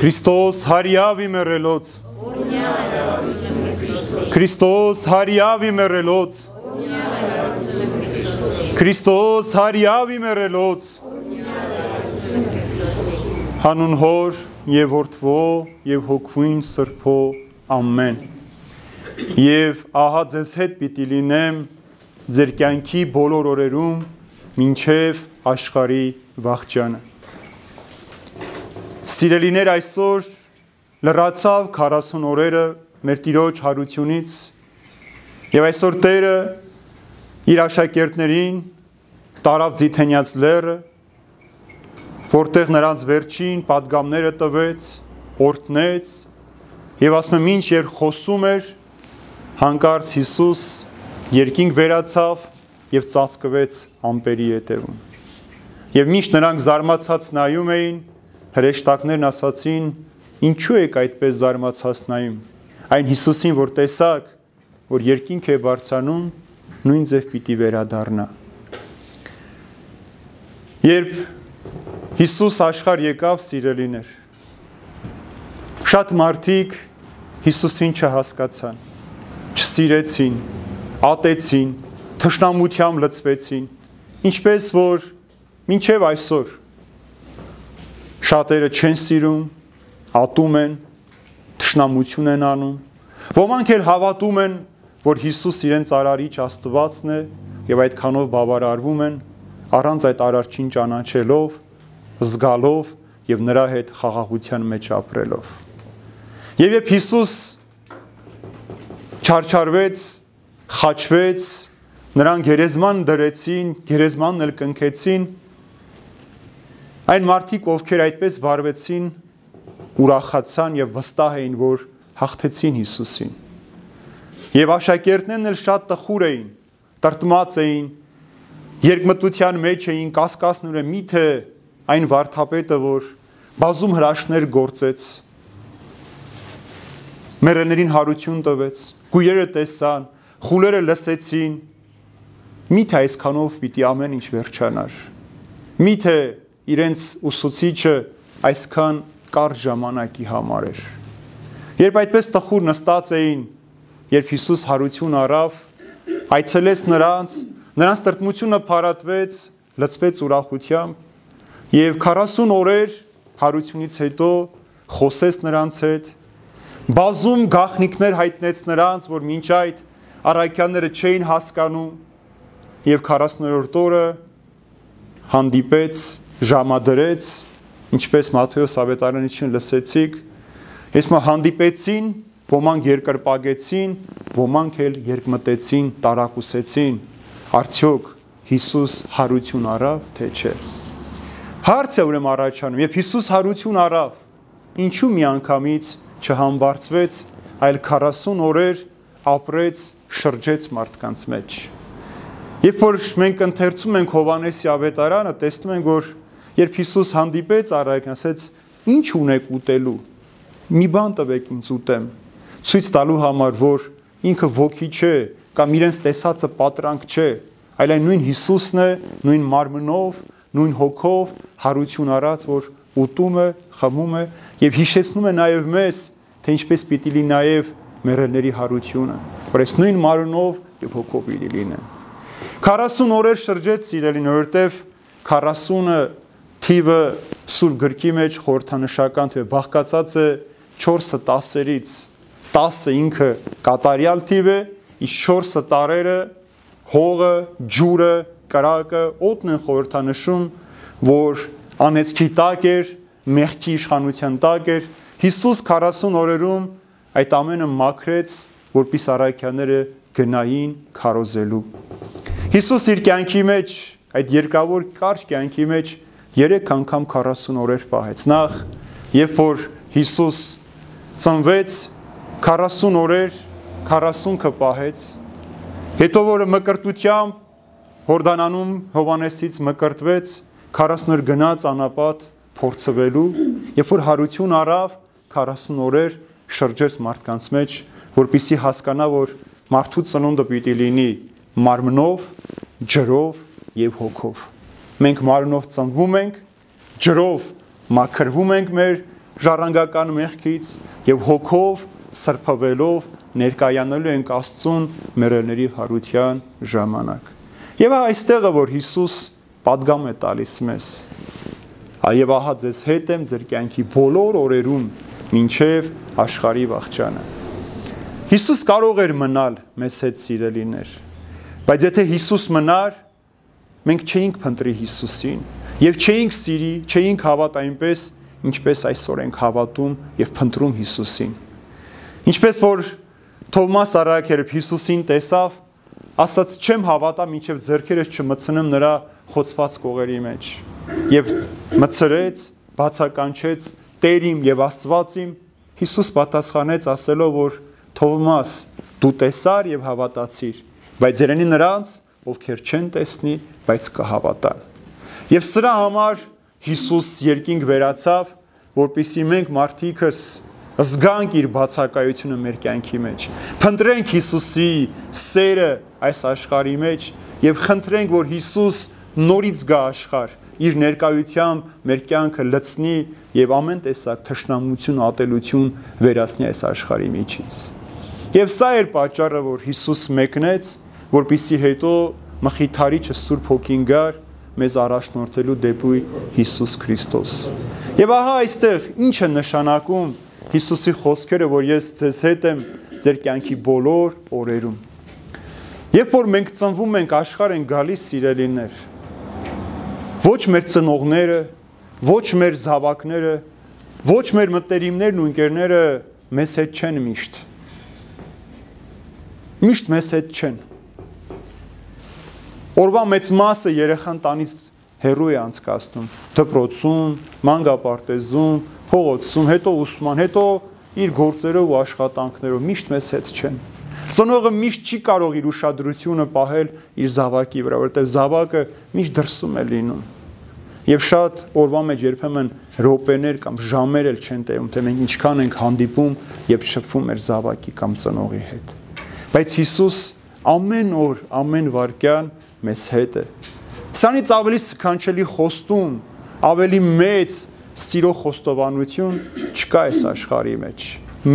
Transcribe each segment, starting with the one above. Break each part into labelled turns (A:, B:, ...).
A: Քրիստոս հարյավի մերելոց Քրիստոս հարյավի մերելոց Քրիստոս հարյավի մերելոց Հանուն հոր եւ որդվո եւ հոգվին սրբո ամեն Եվ ահա ձեզ հետ պիտի լինեմ ձեր կյանքի բոլոր օրերում մինչև աշխարի վաղճանը Սիրելիներ այսօր լրացավ 40 օրերը մեր Տիրոջ հարությունից եւ այսօր Տերը իր աշակերտներին տարավ Զիթենյաց լերը, որտեղ նրանց վերջին падգամները տվեց, օրտնեց եւ ասում եմ ինչ երբ խոսում էր հանկարծ Հիսուս երկինք վերացավ եւ ծածկվեց ամպերի ետևում։ Եվ միշտ նրանք զարմացած նայում էին հրեշտակներն ասացին. Ինչու եք այդպես զարմացած նայում։ Այն Հիսուսին, որ տեսակ, որ երկինք է բարձանում, նույն ձև պիտի վերադառնա։ Երբ Հիսուս աշխարհ եկավ, սիրելիներ, շատ մարդիկ Հիսուսին չհասկացան, չսիրեցին, ատեցին, թշնամությամբ լծվեցին, ինչպես որ մինչև այսօր Շատերը չեն սիրում, ատում են, թշնամություն են անում։ Ոմանք էլ հավատում են, որ Հիսուս իրենց արարիչ Աստվածն է եւ այդքանով բավարարվում են առանց այդ արարչին ճանաչելով, զգալով եւ նրա հետ խաղաղության մեջ ապրելով։ Եվ երբ Հիսուս չարչարվեց, խաչվեց, նրան գերեզման դրեցին, գերեզմանն էլ կնքեցին, Այն մարդիկ, ովքեր այդպես վարվեցին, ուրախացան եւ վստահ էին, որ հաղթեցին Հիսուսին։ Եվ աշակերտներն էլ շատ տխուր էին, տրտմած էին, երկմտության մեջ էին, կասկածներ են, միթե այն վարդապետը, որ բազում հրաշներ գործեց, մերելներին հարություն տվեց, գույերը տեսան, խուլերը լսեցին, միթե այսքանով պիտի ամեն ինչ վերջանար։ Միթե իրենց ուսուցիչը այսքան կարճ ժամանակի համար էր։ Երբ այդպես տխուր նստած էին, երբ Հիսուս հարություն առավ, այցելեց նրանց, նրանց տրտմությունը փարատվեց, լցվեց ուրախությամբ եւ 40 օրեր հարությունից հետո խոսեց նրանց հետ, բազում գախնիկներ հայտնեց նրանց, որ մինչ այդ առաքյանները չէին հասկանում եւ 40-րդ օրը հանդիպեց ժամադրեց, ինչպես Մատթեոս ավետարանություն լսեցիք, ես մա հանդիպեցին, ոմանք երկրպագեցին, ոմանք էլ երկմտեցին, տարակուսեցին, արդյոք Հիսուս հարություն առավ, թե չէ։ Հարց է ուրեմն առաջանում, երբ Հիսուս հարություն առավ, ինչու մի անգամից չհամբարձվեց, այլ 40 օրեր ապրեց, շրջեց մարդկանց մեջ։ Երբ որ մենք ընթերցում ենք Հովանեսի ավետարանը, տեսնում ենք, որ Երբ Հիսուս հանդիպեց առայքն, ասեց. «Ինչ ունեք ուտելու։ Մի բան տվեք ինձ ուտեմ»։ Ցույց տալու համար, որ ինքը ոգի չէ, կամ իրենց տեսածը պատրանք չէ, այլ այն նույն Հիսուսն է, նույն մարմնով, նույն հոգով հարություն առած, որ ուտում է, խմում է եւ հիշեցնում է նաեւ մեզ, թե ինչպես պիտի լինի նաեւ մերելների հարությունը, որ այս նույն մարմնով եւ հոգով պիտի լինեն։ 40 օրեր շրջեց սիրելին, որովհետեւ 40-ը թիվը սուրբ գրքի մեջ խորհրդանշական թիվ բաղկացած է 4-ը 10-երից 10-ը ինքը կատարյալ թիվ է իսկ 4-ը տարերը հողը ջուրը կրակը օդն են խորհրդանշում որ անեցքի տակ էր մեղքի իշխանության տակ էր Հիսուս 40 օրերում այդ ամենը մաքրեց որpիս առաքյաները գնային քարոզելու Հիսուս իր կյանքի մեջ այդ երկավոր կարճ կյանքի մեջ 3 անգամ 40 օրեր պահեց։ Նախ, երբ որ Հիսուս ծնվեց, 40 օրեր 40-ը պահեց։ Հետո որը մկրտությամբ Հորդանանում Հովանեսից մկրտվեց, 40 օր գնաց անապատ փորձվելու, երբ որ հարություն առավ, 40 օրեր շրջեց մարդկանց մեջ, որpիսի հասկանա, որ մարդու ծնունդը պիտի լինի մարմնով, ջրով եւ հոգով մենք մարմնով ծնվում ենք, ջրով մաքրվում ենք մեր ժառանգական մեղքից եւ հոգով սրբավելով ներկայանելու ենք Աստծուն մերելների հարության ժամանակ։ Եվ այստեղը որ Հիսուս падգամ է տալիս մեզ։ Այև ահա ձեզ հետ եմ ձեր կյանքի բոլոր օրերում մինչև աշխարհի վաղճանը։ Հիսուս կարող էր մնալ մեզ հետ սիրելիներ։ Բայց եթե Հիսուս մնար, մենք չէինք փնտրի Հիսուսին եւ չէինք սիրի, չէինք հավատ այնպես, ինչպես այսօր ենք հավատում եւ փնտրում Հիսուսին։ Ինչպես որ Թովմաս Արաքերը Հիսուսին տեսավ, ասաց չեմ հավատա, մինչև ձեռքերս չմցնեմ նրա խոցված կողերի մեջ։ Եվ մցրեց, բացականչեց Տեր իմ եւ Աստված իմ։ Հիսուս պատասխանեց ասելով, որ Թովմաս, դու տեսար եւ հավատացիր, բայց երանի նրանց, ովքեր չեն տեսնի, բայց կհավատան։ Եվ սրա համար Հիսուս երկինք վերացավ, որpիսի մենք մարդիկս զգանք իր բացակայությունը մեր կյանքի մեջ։ Փնտրենք Հիսուսի սերը այս աշխարհի մեջ եւ խնդրենք, որ Հիսուս նորից գա աշխարհ, իր ներկայությամբ մեր կյանքը լցնի եւ ամեն տեսակ թշնամություն, ատելություն վերացնի այս աշխարհի միջից։ Եվ սա էր պատճառը, որ Հիսուս մեկնեց, որpիսի հետո մխիթարիչը Սուրբ Հոգին գար մեզ առաջնորդելու դեպի Հիսուս Քրիստոս։ Եվ ահա այստեղ ինչ է նշանակում Հիսուսի խոսքերը, որ ես ձեզ հետ եմ ձեր կյանքի բոլոր օրերում։ Երբ որ մենք ծնվում ենք, աշխարհ են գալիս սիրելիներ, ոչ մեր ծնողները, ոչ մեր զավակները, ոչ մեր մտերիմներն ու ընկերները մեզ հետ չեն միշտ։ Միշտ մեզ հետ չեն։ Օրվա մեծ մասը երեխան տանից հերու է անցկացնում. Դպրոցում, մանկապարտեզում, փողոցում, հետո ուսման, հետո իր գործերով ու աշխատանքներով միշտ մեզ հետ չեն։ Ծնողը միշտ չի կարող իր ուշադրությունը պահել իր զավակի վրա, որովհետև զավակը միշտ դրսում է լինում։ Եվ շատ օրվա մեջ երբեմն րոպեներ կամ ժամեր էլ չեն տևում, թե մենք ինչքան ենք հանդիպում եւ շփվում մեր զավակի կամ ծնողի հետ։ Բայց Հիսուս ամեն օր, ամեն վարքյան մեզ հետ է։ Սրանից ավելի սքանչելի խոստում, ավելի մեծ սիրո խոստովանություն չկա այս աշխարհի մեջ։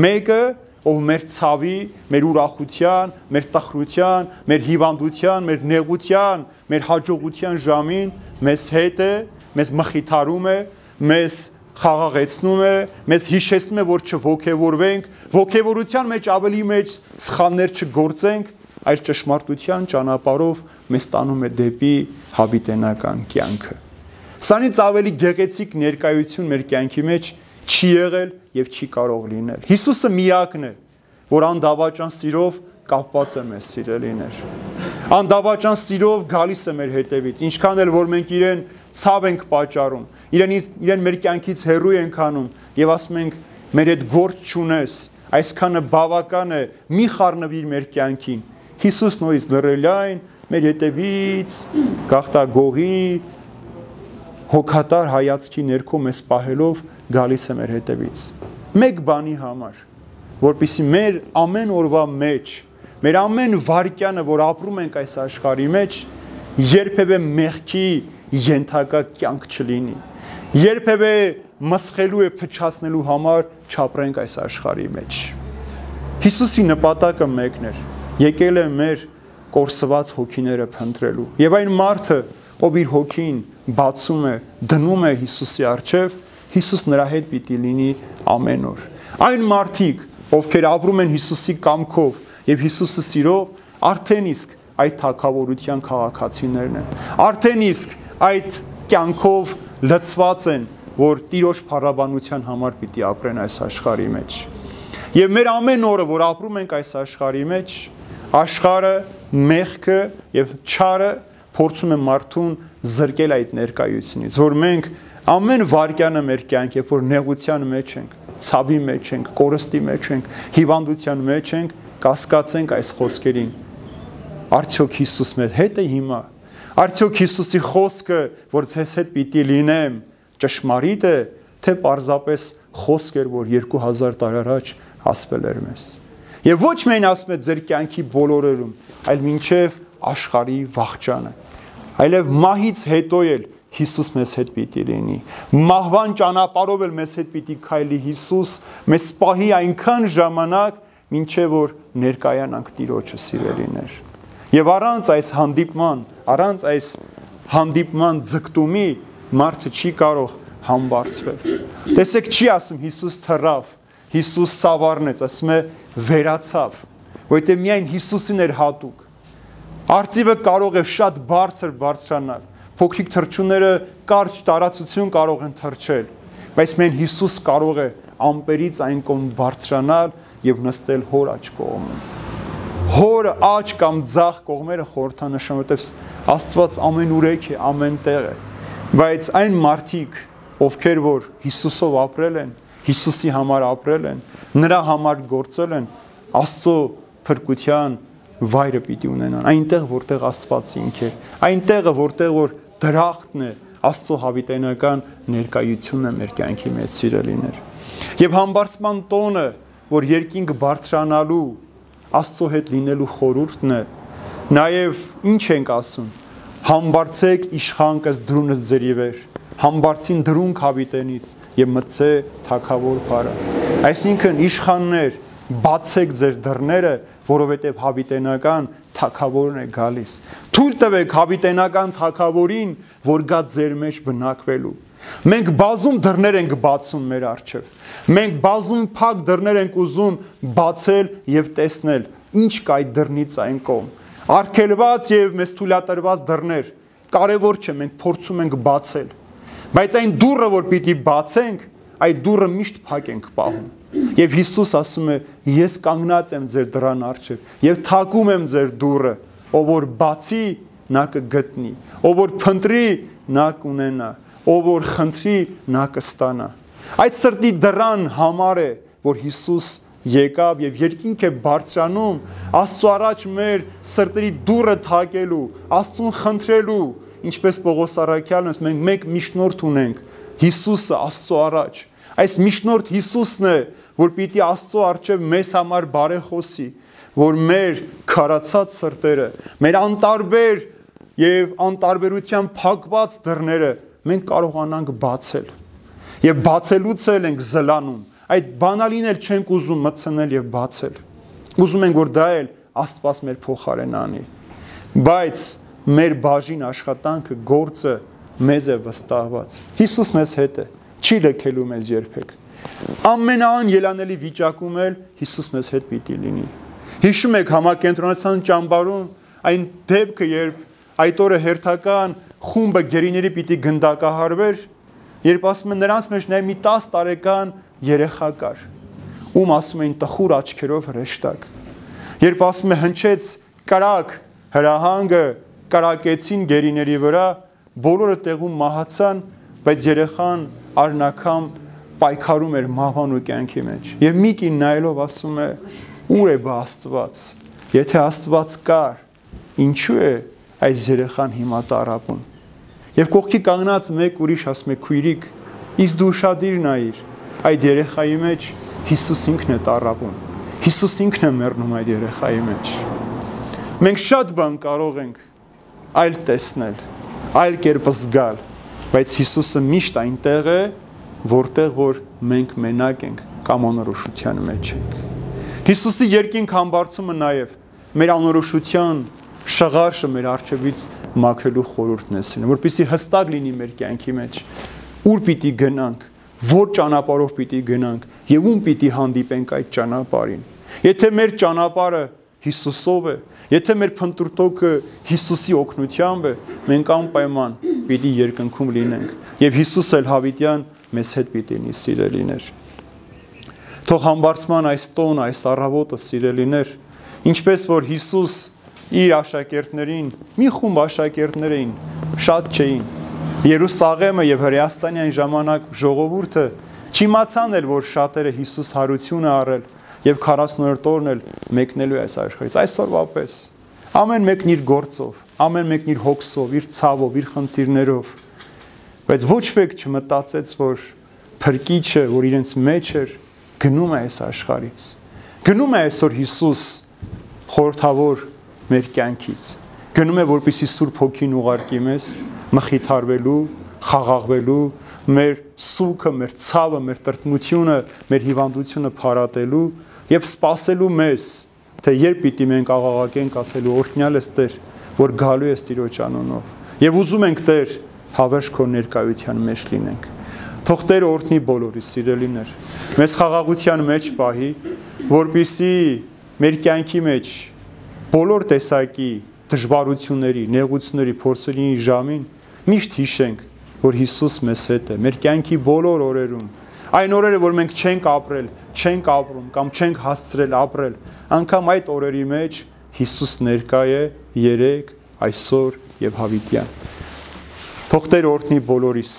A: Մեկը, ով մեր ցավի, մեր ուրախության, մեր տխրության, մեր հիվանդության, մեր նեղության, մեր հաջողության ժամին մեզ հետ է, մեզ մխիթարում է, մեզ խաղաղեցնում է, մեզ հիշեցնում է, որ չողքեվորվենք, ողքեվորության մեջ ավելի մեջ սխալներ չգործենք, այլ ճշմարտության ճանապարհով մեզ տանում է դեպի հավիտենական կյանքը։ Սանից ավելի գեղեցիկ ներկայություն մեր կյանքի մեջ չի եղել եւ չի կարող լինել։ Հիսուսը միակն է, որ անդավաճան սիրով կապված է մեզ սիրելիներ։ Անդավաճան սիրով գալիս է մեր հետևից, ինչքան էլ որ մենք իրեն ցավ ենք պատճառում, իրենից իրեն մեր կյանքից հեռու ենք անում եւ ասում ենք մեր հետ գործ չունես, այսքանը բավական է, մի խառնվիր մեր կյանքին։ Հիսուս նույնիսկ լրելային մեր հետևից գախտագողի հոգատար հայացքի ներքո մեզ պահելով գալիս է մեր հետևից։ Մեկ բանի համար, որpիսի մեր ամեն օրվա մեջ, մեր ամեն վարքյանը, որ ապրում ենք այս աշխարհի մեջ, երբևէ մեղքի յենթակա կյանք չլինի։ Երբևէ մսխելու է փչացնելու համար չապրենք այս աշխարհի մեջ։ Հիսուսի նպատակը մեկն էր։ Եկել է մեր կորսված հոգիները փնտրելու։ Եվ այն մարդը, ով իր հոգին բացում է, դնում է Հիսուսի առջև, Հիսուս նրա հետ պիտի լինի ամեն օր։ Այն մարդիկ, ովքեր ապրում են Հիսուսի կամքով եւ Հիսուսի սիրով, արդեն իսկ այդ թակավորության քաղաքացիներն են։ Արդեն իսկ այդ կյանքով լցված են, որ Տիրոջ փառաբանության համար պիտի ապրեն այս աշխարհի մեջ։ Եվ մեր ամեն օրը, որ ապրում ենք այս աշխարհի մեջ, աշխարհը, մեղքը եւ չարը փորձում է մարդուն զրկել այդ ներկայությունից, որ մենք ամեն վարքյանը մեր կյանք, երբ որ նեղության մեջ ենք, ցավի մեջ ենք, կորստի մեջ ենք, հիվանդության մեջ ենք, կասկածենք այս խոսքերին։ Արդյոք Հիսուս մեր հետ է հիմա։ Արդյոք Հիսուսի խոսքը, որ ցես հետ պիտի լինեմ, ճշմարիտ է, թե պարզապես խոսք էր, որ 2000 տարի առաջ ասվել էր մեզ։ Եվ ոչ միայն ասում է ձեր կյանքի բոլորերում, այլ մինչև աշխարհի վաղճանը այլև մահից հետո էլ Հիսուս մեզ հետ պիտի լինի։ Մահվան ճանապարհով էլ մեզ հետ պիտի քայլի Հիսուս, մեզ սպահի այնքան ժամանակ, ինչեւ որ ներկայանանք Տիրոջը սիրելիներ։ Եվ առանց այս հանդիպման, առանց այս հանդիպման ձգտումի մարդը չի կարող համբարձվել։ Տեսեք, չի ասում Հիսուս թռավ, Հիսուս սավառնեց, ասում է վերացավ, որտեղ միայն Հիսուսին էր հատուկ։ Արծիվը կարող է շատ բարձր բարձրանալ, փոքրիկ թրջունները կարճ տարածություն կարող են թրջել, բայց մեն Հիսուս կարող է ամպերից այն կողմ բարձրանալ եւ նստել հոր աչ կողմում։ Հորը աչ կամ ձախ կողմերը խորթանշան, որտեղ Աստված ամենուրեք է, ամենտեղ է։ Բայց այն մարդիկ, ովքեր որ Հիսուսով ապրել են, Հիսուսի համար ապրել են, նրա համար գործել են, Աստծո փրկության վայրը պիտի ունենան։ Այնտեղ որտեղ Աստված ինք է, այնտեղը որտեղ որ դրախտն է Աստծո հավիտենական ներկայությունն է մեր կյանքի մեջ սիրելիներ։ Եվ համբարձման տոնը, որ երկինք բարձրանալու Աստծո հետ լինելու խորհուրդն է, նաև ինչ ենք ասում։ Համբարձեք իշխանքս դրունս ձերի վեր։ Համբարձին դրունք հավիտենից եւ մցե թակավոր բարը։ Այսինքն իշխաններ, բացեք ձեր դռները, որովհետև հավիտենական թակավորն է գալիս։ Թույլ տվեք հավիտենական թակավորին, որ գա ձեր մեջ բնակվելու։ Մենք բազում դռներ ենք բացում մեր առջև։ Մենք բազում փակ դռներ ենք ուզում բացել եւ տեսնել, ինչ կա այդ դռնից այն կողմ։ Արկելված եւ մեզ թույլատրված դռներ կարևոր չէ, մենք փորձում ենք բացել։ Բայց այն դուռը, որ պիտի բացենք, այդ դուռը միշտ փակ ենք պահում Եվ Հիսուս ասում է. Ես կանգնած եմ ձեր դրան առջև եւ թակում եմ ձեր դուռը, ով որ բացի, նա կգտնի, ով որ փնտրի, նա կունենա, ով որ խնդրի, նա կստանա։ Այդ սրտի դրան համար է, որ Հիսուս եկավ եւ երկինք է բարձրանում Աստծո առաջ մեր սրտերի դուռը թակելու, Աստծուն խնդրելու, ինչպես Պողոս Արաքյալն ասում մենք մեկ միշնորդ ունենք Հիսուսը Աստծո առաջ Այս միշնորդ Հիսուսն է, որ պիտի Աստծո արչև մեզ համար բարեխոսի, որ մեր քարացած սրտերը, մեր անտարբեր եւ անտարբերության փակված դռները մենք կարողանանք բացել։ Եվ բացելուց էլ ենք զլանում։ Այդ բանալին էլ չենք ուզում մտցնել եւ բացել։ Ուզում ենք որ դա էլ Աստված մեր փոխարեն անի։ Բայց մեր բաժին աշխատանքը, գործը մեզ է վստահված։ Հիսուս մեզ հետ է չի լքելու մեզ երբեք։ Ամենաան ելանելի վիճակում էլ Հիսուս մեզ հետ պիտի լինի։ Հիշում եք համակենտրոնացան ճամբարում այն դեպքը, երբ այդ օրը հերթական խումբը գերիների պիտի գնդակահարվեր, երբ ասում են նրանց մեջ նաև մի 10 տարեկան երեխա կար, ում ասում էին տխուր աչքերով հրեշտակ։ Երբ ասում է հնչեց կարակ հրահանգը կարակեցին գերիների վրա, բոլորը տեղում մահացան, բայց երեխան արնակամ պայքարում էր մահվան ու կյանքի մեջ։ Եվ մի կին նայելով ասում է. «Ուր է բա Աստված։ Եթե Աստված կար, ինչու է այս երեխան հիմա տարապում»։ Եվ կողքի կանգնած մեկ ուրիշ ասում է. «Քույրիկ, իսկ դու շադիր նայիր, այդ երեխայի մեջ Հիսուս ինքն է տարապում։ Հիսուս ինքն է մեռնում այդ երեխայի մեջ»։ Մենք շատ բան կարող ենք այլ տեսնել, այլ կերպ զգալ, բայց Հիսուսը միշտ այնտեղ է, որտեղ որ մենք մենակ ենք կամ անորոշության մեջ ենք։ Հիսուսի երկինք համբարձումը նաև մեր անորոշության շղարշը մեր արջևից մաքրելու խորհուրդն է սին, որպեսզի հստակ լինի մեր կյանքի մեջ, ուր պիտի գնանք, որ ճանապարհով պիտի գնանք եւ ում պիտի հանդիպենք այդ ճանապարհին։ Եթե մեր ճանապարհը Հիսուսով է, եթե մեր փնտրտոկը Հիսուսի օգնությամբ է, մենք անպայման պիտի երկնքում լինենք եւ Հիսուս էլ հավիտյան մեզ հետ պիտի լինի սիրելիներ թող համբարձման այս տոն այս առավոտը սիրելիներ ինչպես որ Հիսուս իր աշակերտներին մի խումբ աշակերտներ էին շատ չէին Երուսաղեմը եւ Հրեաստանյան ժամանակ ժողովուրդը չիմացան էլ որ շատերը Հիսուս հարություն է առել եւ 40-րդ օրն էլ մեկնելու է այս աշխարհից այսօրվա պես ամեն մեկն իր գործով ամեն մեկն իր հոգսով, իր ցավով, իր խնդիրներով։ Բայց ոչ ոք չմտածեց, որ փրկիչը, որ իրենց մեջ էր, գնում է այս աշխարից։ Գնում է այսօր Հիսուս խորթավոր մեր կյանքից։ Գնում է, որպիսի Սուրբ Հոգին ուղարկի մեզ մխիթարվելու, խաղաղվելու, մեր սուքը, մեր ցավը, մեր տրտմությունը, մեր հիվանդությունը փարատելու եւ սпасելու մեզ, թե երբ պիտի մենք աղաղակենք ասելու օրհնյալ ես Տեր, որ գալու ես Տիրոջ անունով։ Եվ ուզում ենք Տեր հավերժ քո ներկայության մեջ լինենք։ Թող Տեր օրհնի բոլորի սիրելիներ։ Մեզ խաղաղության մեջ պահի, որբիսի մեր կյանքի մեջ բոլոր տեսակի դժվարությունների, նեղությունների փորձերի ժամին միշտ հիշենք, որ Հիսուս մեզ հետ է մեր կյանքի բոլոր օրերում Այն օրերը, որ մենք չենք ապրել, չենք ապրում կամ չենք հասցրել ապրել, անկամ այդ օրերի մեջ Հիսուս ներկա է երեք, այսօր եւ հավիտյան։ Թող Տեր օրհնի բոլորիս։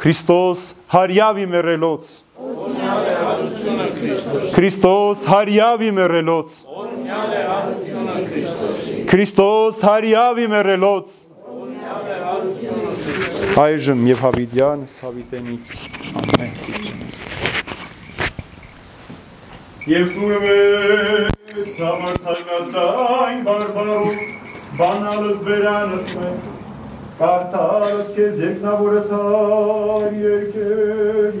A: Քրիստոս հարյավի մեռելոց։ Օրհնյալ է հարությունը Քրիստոս։ Քրիստոս հարյավի մեռելոց։ Օրհնյալ է հարությունը Քրիստոսի։ Քրիստոս հարյավի մեռելոց։ Օրհնյալ է հարությունը Քրիստոսի։ Այժմ եւ հավիտյան հավիտենից ամեն։ Եվ դուրը մեզ համարձակացայն բարբարում բանալս բերանս մենք Կարդաս քեզ երկնավորը թար երկեր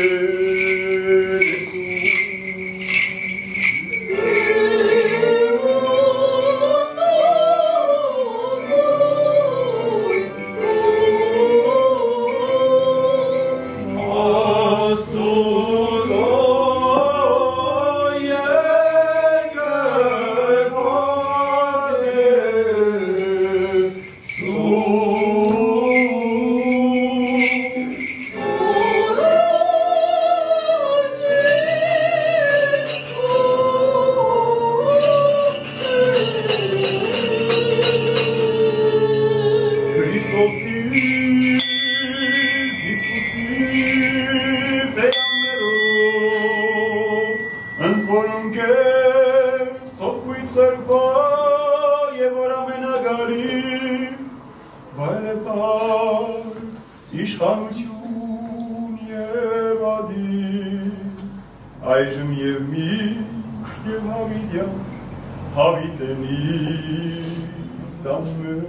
A: ասել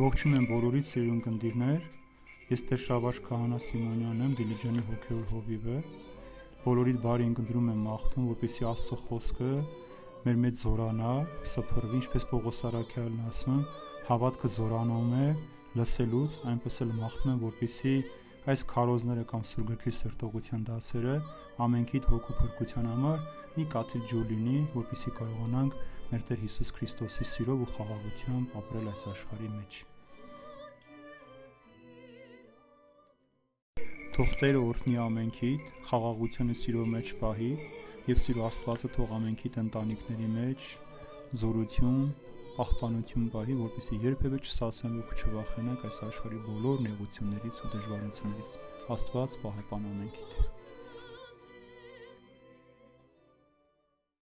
B: Ողջունում եմ բոլորիդ սիրուն կնդիրներ։ Ես Տեր Շավարժ Քահանա Սիմոնյանն եմ, Դիլիջանի հոգևոր հովիվը։ Բոլորիդ բարի ընկնդրում եմ մաղթում, որպեսզի Աստծո խոսքը մեր մեջ զորանա, սփռվի, ինչպես Պողոս Արաքյալն ասում, հավատքը զորանում է լսելուց, այնպես էլ մաղթում եմ, որպեսզի այս քարոզները կամ սուրգրքի սրտողության դասերը ամենքիդ հոգու փրկության համար մի կաթիլ ջուր լինի, որպեսզի կարողանանք մեր Տեր Հիսուս Քրիստոսի սիրով ու խաղաղությամբ ապրել այս աշխարհի մեջ։ Թող Տերը օրհնի ամենքիդ, խաղաղությունը սիրո մեջ պահի եւ սիրո Աստվածը թող ամենքիդ ընտանիքների մեջ զորություն, պահպանություն պահի, որպեսզի երբևէ չսասեն ու չվախենաք այս աշխարհի բոլոր նեղություններից ու դժվարություններից։ Աստված պահապան ամենքիդ։